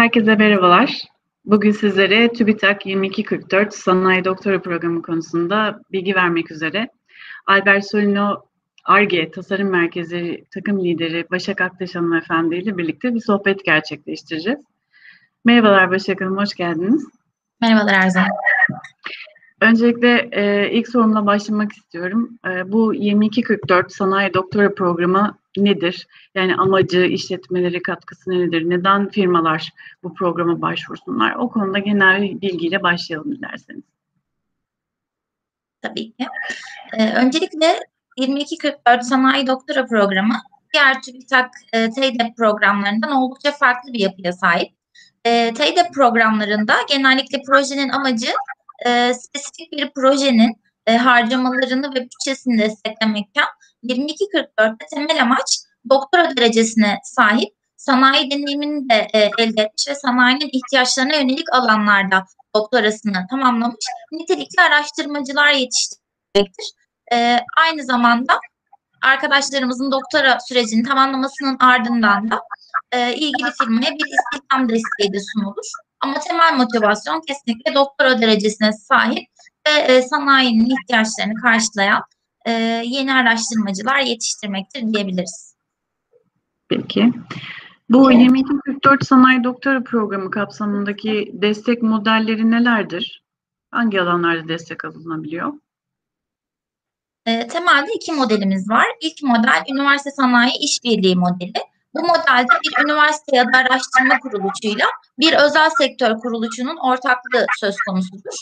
Herkese merhabalar. Bugün sizlere TÜBİTAK 2244 Sanayi Doktora Programı konusunda bilgi vermek üzere Albert Solino ARGE Tasarım Merkezi takım lideri Başak Aktaş Hanımefendi ile birlikte bir sohbet gerçekleştireceğiz. Merhabalar Başak Hanım, hoş geldiniz. Merhabalar Erzan. Öncelikle e, ilk sorumla başlamak istiyorum. E, bu 2244 Sanayi Doktora Programı nedir? Yani amacı, işletmeleri katkısı nedir? Neden firmalar bu programa başvursunlar? O konuda genel bir bilgiyle başlayalım dilerseniz. Tabii ki. Ee, öncelikle 2244 Sanayi Doktora Programı diğer TÜBİTAK e, TEYDEP programlarından oldukça farklı bir yapıya sahip. E, TEYDEP programlarında genellikle projenin amacı e, spesifik bir projenin e, harcamalarını ve bütçesini desteklemekken 2244'te temel amaç doktora derecesine sahip sanayi deneyimini de e, elde etmiş ve sanayinin ihtiyaçlarına yönelik alanlarda doktorasını tamamlamış nitelikli araştırmacılar yetiştirecektir. E, aynı zamanda arkadaşlarımızın doktora sürecini tamamlamasının ardından da e, ilgili firmaya bir istihdam desteği de sunulur. Ama temel motivasyon kesinlikle doktora derecesine sahip ve e, sanayinin ihtiyaçlarını karşılayan e, yeni araştırmacılar yetiştirmektir diyebiliriz. Peki. Bu 2244 Sanayi Doktora Programı kapsamındaki destek modelleri nelerdir? Hangi alanlarda destek alınabiliyor? E, temelde iki modelimiz var. İlk model üniversite sanayi işbirliği modeli. Bu modelde bir üniversite ya da araştırma kuruluşuyla bir özel sektör kuruluşunun ortaklığı söz konusudur.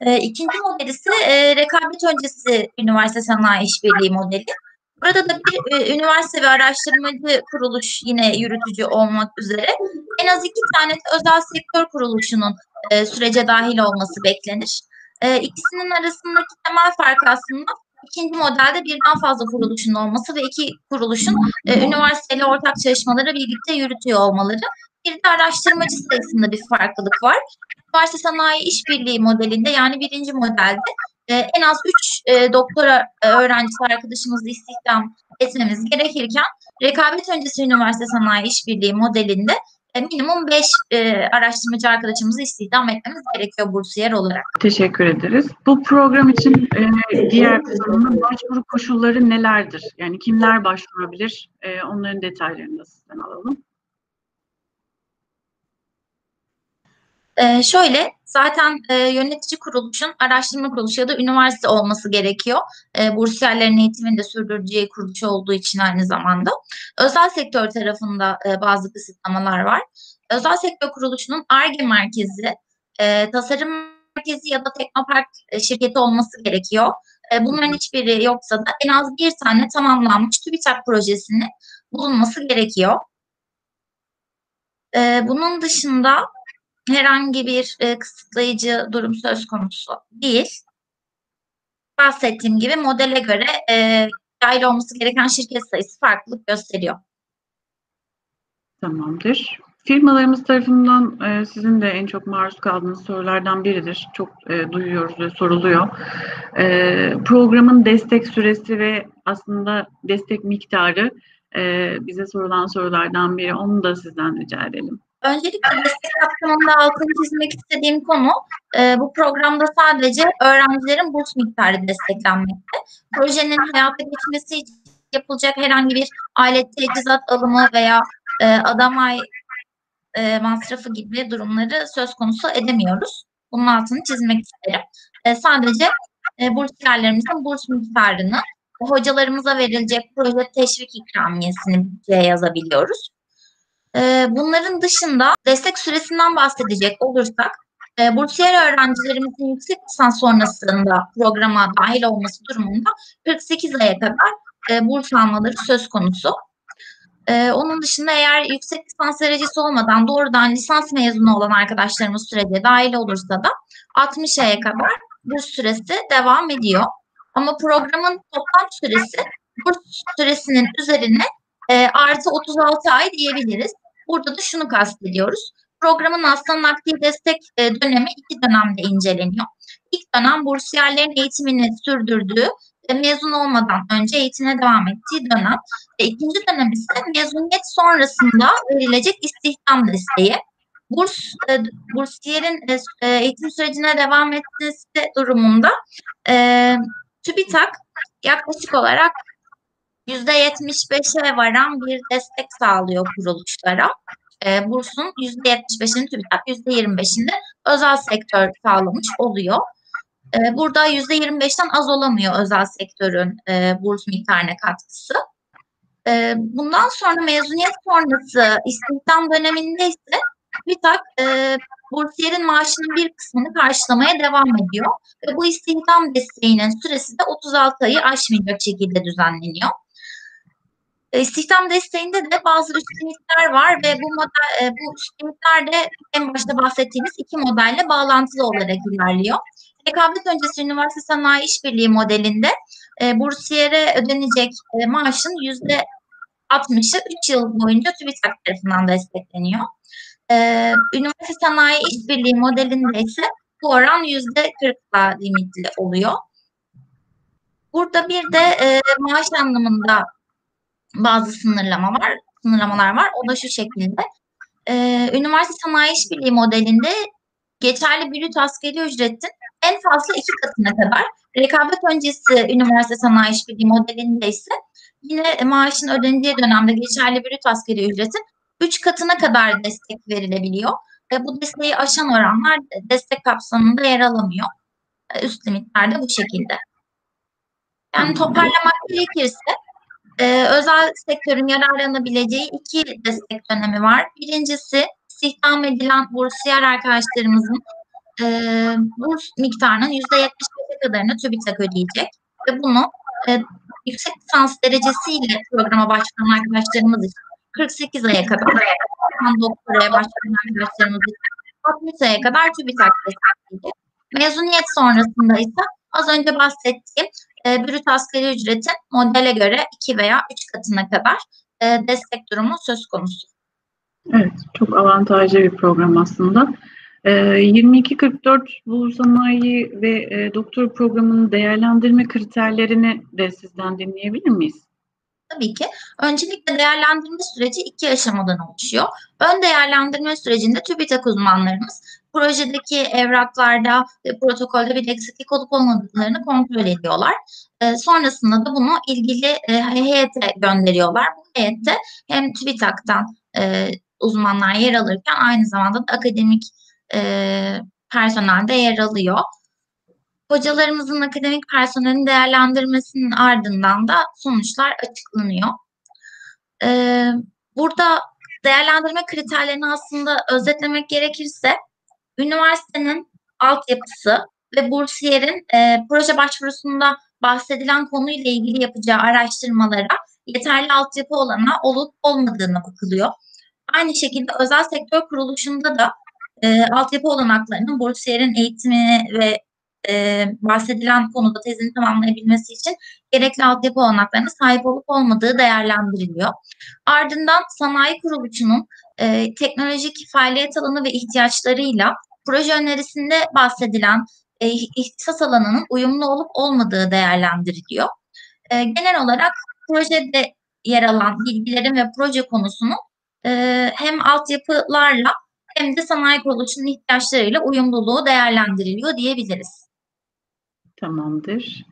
E, ikinci model ise e, rekabet öncesi üniversite sanayi işbirliği modeli. Burada da bir e, üniversite ve araştırmacı kuruluş yine yürütücü olmak üzere en az iki tane özel sektör kuruluşunun e, sürece dahil olması beklenir. E, ikisinin arasındaki temel fark aslında ikinci modelde birden fazla kuruluşun olması ve iki kuruluşun e, üniversiteyle ortak çalışmaları birlikte yürütüyor olmaları. Bir de araştırmacı sayısında bir farklılık var. Üniversite sanayi işbirliği modelinde yani birinci modelde e, en az üç e, doktora e, öğrencisi arkadaşımızı istihdam etmemiz gerekirken rekabet öncesi üniversite sanayi işbirliği modelinde e, minimum 5 e, araştırmacı arkadaşımızı istihdam etmemiz gerekiyor bursiyer olarak. Teşekkür ederiz. Bu program için e, diğer kısmının başvuru koşulları nelerdir? Yani kimler başvurabilir? E, onların detaylarını da sizden alalım. Ee, şöyle zaten e, yönetici kuruluşun araştırma kuruluşu ya da üniversite olması gerekiyor. E, bursiyerlerin eğitimini de sürdüreceği kuruluş olduğu için aynı zamanda. Özel sektör tarafında e, bazı kısıtlamalar var. Özel sektör kuruluşunun ARGE merkezi, e, tasarım merkezi ya da teknopark e, şirketi olması gerekiyor. E, bunların hiçbiri yoksa da en az bir tane tamamlanmış TÜBİTAK projesinin bulunması gerekiyor. E, bunun dışında herhangi bir e, kısıtlayıcı durum söz konusu değil. Bahsettiğim gibi modele göre e, dahil olması gereken şirket sayısı farklılık gösteriyor. Tamamdır. Firmalarımız tarafından e, sizin de en çok maruz kaldığınız sorulardan biridir. Çok e, duyuyoruz ve soruluyor. E, programın destek süresi ve aslında destek miktarı e, bize sorulan sorulardan biri. Onu da sizden rica edelim. Öncelikle destek kapsamında altını çizmek istediğim konu e, bu programda sadece öğrencilerin burs miktarı desteklenmekte. Projenin hayata geçmesi için yapılacak herhangi bir alet teçhizat alımı veya e, adamay e, masrafı gibi durumları söz konusu edemiyoruz. Bunun altını çizmek isterim. E, sadece e, bursiyerlerimizin burs miktarını, hocalarımıza verilecek proje teşvik ikramiyesini bütçeye yazabiliyoruz. Ee, bunların dışında destek süresinden bahsedecek olursak, e, bursiyer öğrencilerimizin yüksek lisans sonrasında programa dahil olması durumunda 48 aya kadar e, burs almaları söz konusu. E, onun dışında eğer yüksek lisans derecesi olmadan doğrudan lisans mezunu olan arkadaşlarımız sürece dahil olursa da 60 aya kadar burs süresi devam ediyor. Ama programın toplam süresi burs süresinin üzerine e, artı 36 ay diyebiliriz. Burada da şunu kastediyoruz. Programın aslında aktif destek e, dönemi iki dönemde inceleniyor. İlk dönem bursiyerlerin eğitimini sürdürdüğü ve mezun olmadan önce eğitimine devam ettiği dönem. Ve ikinci dönem ise mezuniyet sonrasında verilecek istihdam desteği. burs e, bursiyerin e, eğitim sürecine devam etmesi durumunda TÜBİTAK yaklaşık olarak %75'e varan bir destek sağlıyor kuruluşlara. E, bursun %75'ini TÜBİTAK, %25'ini özel sektör sağlamış oluyor. E, burada %25'ten az olamıyor özel sektörün e, burs miktarına katkısı. E, bundan sonra mezuniyet sonrası istihdam döneminde ise TÜBİTAK e, bursiyerin maaşının bir kısmını karşılamaya devam ediyor. Ve bu istihdam desteğinin süresi de 36 ayı aşmayacak şekilde düzenleniyor. E, istihdam desteğinde de bazı üstünlükler var ve bu model, e, bu üstünlükler de en başta bahsettiğimiz iki modelle bağlantılı olarak ilerliyor. Rekabet öncesi üniversite sanayi işbirliği modelinde e, bursiyere ödenecek maaşın yüzde 60'ı 3 yıl boyunca TÜBİTAK tarafından destekleniyor. Üniversite sanayi işbirliği modelinde ise bu oran yüzde 40'la limitli oluyor. Burada bir de e, maaş anlamında bazı sınırlama var, sınırlamalar var. O da şu şekilde. Ee, üniversite sanayi işbirliği modelinde geçerli brüt askeri ücretin en fazla iki katına kadar, rekabet öncesi üniversite sanayi işbirliği modelinde ise yine maaşın ödeneceği dönemde geçerli brüt askeri ücretin 3 katına kadar destek verilebiliyor. Ve bu desteği aşan oranlar destek kapsamında yer alamıyor. E, üst limitler de bu şekilde. Yani toparlamak gerekirse e, özel sektörün yararlanabileceği iki destek dönemi var. Birincisi istihdam edilen bursiyer arkadaşlarımızın e, burs miktarının %75'e kadarını TÜBİTAK ödeyecek ve bunu e, yüksek lisans derecesiyle programa başlayan arkadaşlarımız için 48 aya kadar doktoraya başlayan arkadaşlarımız için 60 aya kadar TÜBİTAK destekleyecek. Mezuniyet sonrasında ise az önce bahsettiğim e, brüt asgari ücretin modele göre 2 veya 3 katına kadar e, destek durumu söz konusu. Evet, çok avantajlı bir program aslında. 2244 ee, bu sanayi ve e, doktor programının değerlendirme kriterlerini de sizden dinleyebilir miyiz? Tabii ki. Öncelikle değerlendirme süreci iki aşamadan oluşuyor. Ön değerlendirme sürecinde TÜBİTAK uzmanlarımız projedeki evraklarda ve protokolde bir eksiklik olup olmadıklarını kontrol ediyorlar. E, sonrasında da bunu ilgili e, heyete gönderiyorlar. Bu heyette hem TÜBİTAK'tan e, uzmanlar yer alırken aynı zamanda da akademik e, personel de yer alıyor. Hocalarımızın akademik personelin değerlendirmesinin ardından da sonuçlar açıklanıyor. Ee, burada değerlendirme kriterlerini aslında özetlemek gerekirse üniversitenin altyapısı ve bursiyerin e, proje başvurusunda bahsedilen konuyla ilgili yapacağı araştırmalara yeterli altyapı olana olup olmadığına bakılıyor. Aynı şekilde özel sektör kuruluşunda da e, altyapı olanaklarının bursiyerin eğitimi ve e, bahsedilen konuda tezini tamamlayabilmesi için gerekli altyapı olanaklarına sahip olup olmadığı değerlendiriliyor. Ardından sanayi kuruluşunun e, teknolojik faaliyet alanı ve ihtiyaçlarıyla proje önerisinde bahsedilen e, ihtisas alanının uyumlu olup olmadığı değerlendiriliyor. E, genel olarak projede yer alan bilgilerin ve proje konusunun e, hem altyapılarla hem de sanayi kuruluşunun ihtiyaçlarıyla uyumluluğu değerlendiriliyor diyebiliriz. Tamamdır.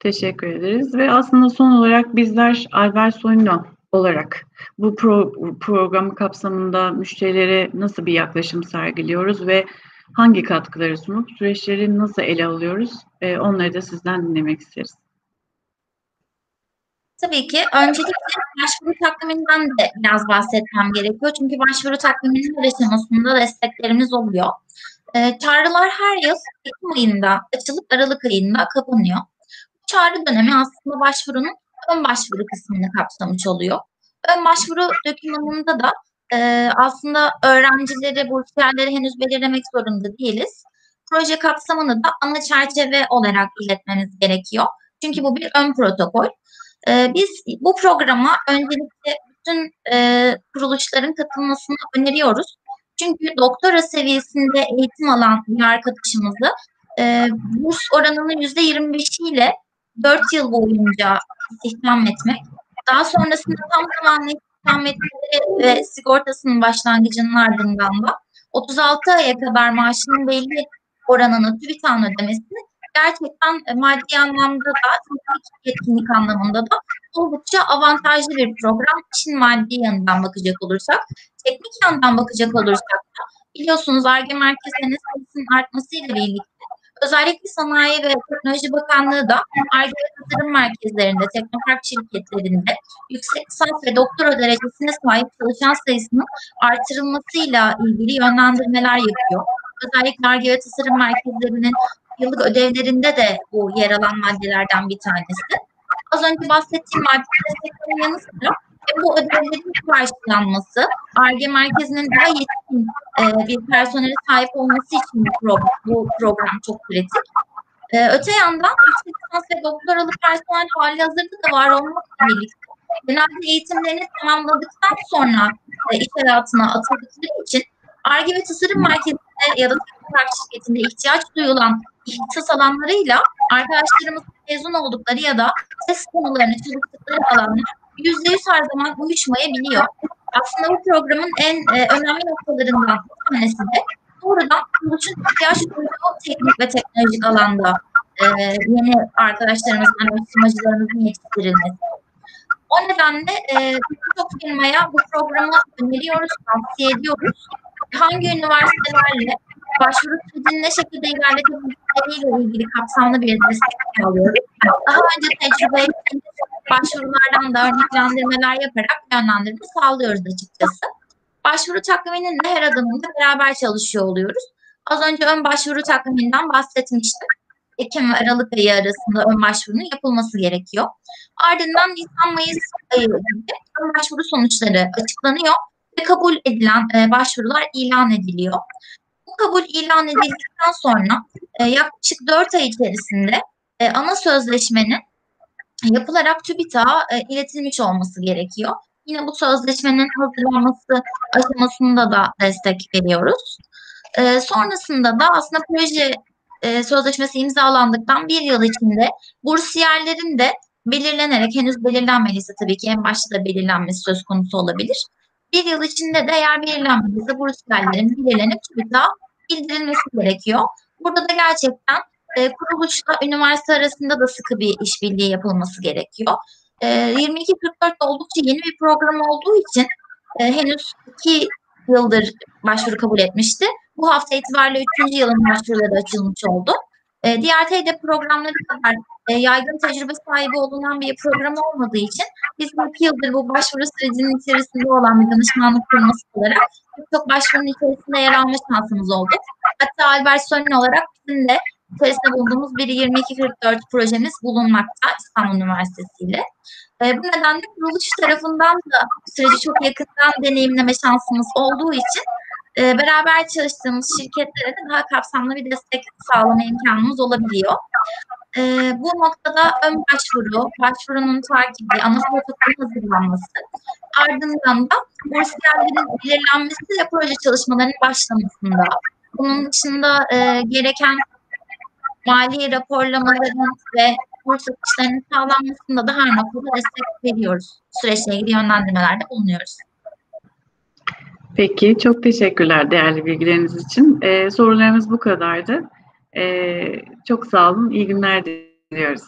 Teşekkür ederiz. Ve aslında son olarak bizler Albert Soyno olarak bu pro, program kapsamında müşterilere nasıl bir yaklaşım sergiliyoruz ve hangi katkıları sunup süreçleri nasıl ele alıyoruz? E, onları da sizden dinlemek isteriz. Tabii ki. Öncelikle başvuru takviminden de biraz bahsetmem gerekiyor. Çünkü başvuru takviminin her aşamasında desteklerimiz oluyor. E, çağrılar her yıl Ekim ayında açılıp Aralık ayında kapanıyor. Bu çağrı dönemi aslında başvurunun ön başvuru kısmını kapsamış oluyor. Ön başvuru dokümanında da e, aslında öğrencileri, bursiyerleri henüz belirlemek zorunda değiliz. Proje kapsamını da ana çerçeve olarak iletmemiz gerekiyor. Çünkü bu bir ön protokol. E, biz bu programa öncelikle bütün e, kuruluşların katılmasını öneriyoruz. Çünkü doktora seviyesinde eğitim alan bir arkadaşımızı e, burs oranının yüzde 25 ile 4 yıl boyunca istihdam etmek, daha sonrasında tam zamanlı istihdam etmeleri ve sigortasının başlangıcının ardından da 36 aya kadar maaşının belli oranını TÜBİTAK'ın ödemesi gerçekten e, maddi anlamda da teknik yetkinlik anlamında da oldukça avantajlı bir program. İşin maddi yanından bakacak olursak, teknik yandan bakacak olursak da biliyorsunuz ARGE merkezlerinin sayısının artmasıyla birlikte özellikle Sanayi ve Teknoloji Bakanlığı da ARGE tasarım merkezlerinde, teknopark şirketlerinde yüksek lisans ve doktora derecesine sahip çalışan sayısının artırılmasıyla ilgili yönlendirmeler yapıyor. Özellikle ARGE ve tasarım merkezlerinin yıllık ödevlerinde de bu yer alan maddelerden bir tanesi. Az önce bahsettiğim madde desteklerin yanı sıra e, bu ödevlerin karşılanması, ARGE merkezinin daha yetkin e, bir personele sahip olması için bu program, bu program çok kritik. E, öte yandan yüksek lisans ve doktoralı personel hali hazırda da var olmakla birlikte genelde eğitimlerini tamamladıktan sonra e, iş hayatına atıldıkları için ARGE ve tasarım merkezinde ya da teknik şirketinde ihtiyaç duyulan ihtisas alanlarıyla arkadaşlarımız mezun oldukları ya da test konularını çalıştıkları alanlar yüzde yüz her zaman uyuşmayabiliyor. Aslında bu programın en e, önemli noktalarından bir tanesi de doğrudan kuruluşun ihtiyaç duyduğu teknik ve teknolojik alanda e, yeni arkadaşlarımızın, araştırmacılarımızın yetiştirilmesi. O nedenle e, birçok firmaya bu programı öneriyoruz, tavsiye ediyoruz. Hangi üniversitelerle başvuru sürecini ne şekilde ilerletebildikleriyle ilgili kapsamlı bir destek alıyoruz. Daha önce tecrübe başvurulardan da örneklendirmeler yaparak yönlendirme sağlıyoruz açıkçası. Başvuru takviminin de her adımında beraber çalışıyor oluyoruz. Az önce ön başvuru takviminden bahsetmiştim. Ekim ve Aralık ayı arasında ön başvurunun yapılması gerekiyor. Ardından Nisan-Mayıs ayı ön başvuru sonuçları açıklanıyor ve kabul edilen e, başvurular ilan ediliyor. Bu kabul ilan edildikten sonra e, yaklaşık 4 ay içerisinde e, ana sözleşmenin yapılarak TÜBİTAK'a e, iletilmiş olması gerekiyor. Yine bu sözleşmenin hazırlanması aşamasında da destek veriyoruz. E, sonrasında da aslında proje e, sözleşmesi imzalandıktan bir yıl içinde bursiyerlerin de belirlenerek henüz belirlenmediyse tabii ki en başta da belirlenmesi söz konusu olabilir. Bir yıl içinde de eğer belirlenmediyse bursiyerlerin belirlenip TÜBİTAK'a bildirilmesi gerekiyor. Burada da gerçekten e, kuruluşla üniversite arasında da sıkı bir işbirliği yapılması gerekiyor. E, 2244 oldukça yeni bir program olduğu için e, henüz iki yıldır başvuru kabul etmişti. Bu hafta itibariyle üçüncü yılın başvuruları açılmış oldu. E, diğer TED programları kadar e, yaygın tecrübe sahibi olunan bir program olmadığı için biz iki yıldır bu başvuru sürecinin içerisinde olan bir danışmanlık firması olarak çok başvurunun içerisinde yer alma şansımız oldu. Hatta Albert Sönün olarak bizim de içerisinde bulunduğumuz bir 2244 projemiz bulunmakta İstanbul Üniversitesi ile. E, bu nedenle kuruluş tarafından da süreci çok yakından deneyimleme şansımız olduğu için e, beraber çalıştığımız şirketlere de daha kapsamlı bir destek sağlama imkanımız olabiliyor. E, bu noktada ön başvuru, başvurunun takibi, ana protokolün hazırlanması, ardından da bursiyerlerin belirlenmesi ve proje çalışmalarının başlamasında, bunun dışında e, gereken mali raporlamaların ve kurs akışlarının sağlanmasında da her noktada destek veriyoruz. Süreçle ilgili yönlendirmelerde bulunuyoruz. Peki, çok teşekkürler değerli bilgileriniz için. Ee, sorularımız bu kadardı. Ee, çok sağ olun, iyi günler diliyoruz.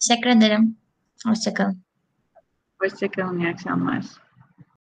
Teşekkür ederim. Hoşçakalın. Hoşçakalın, iyi akşamlar.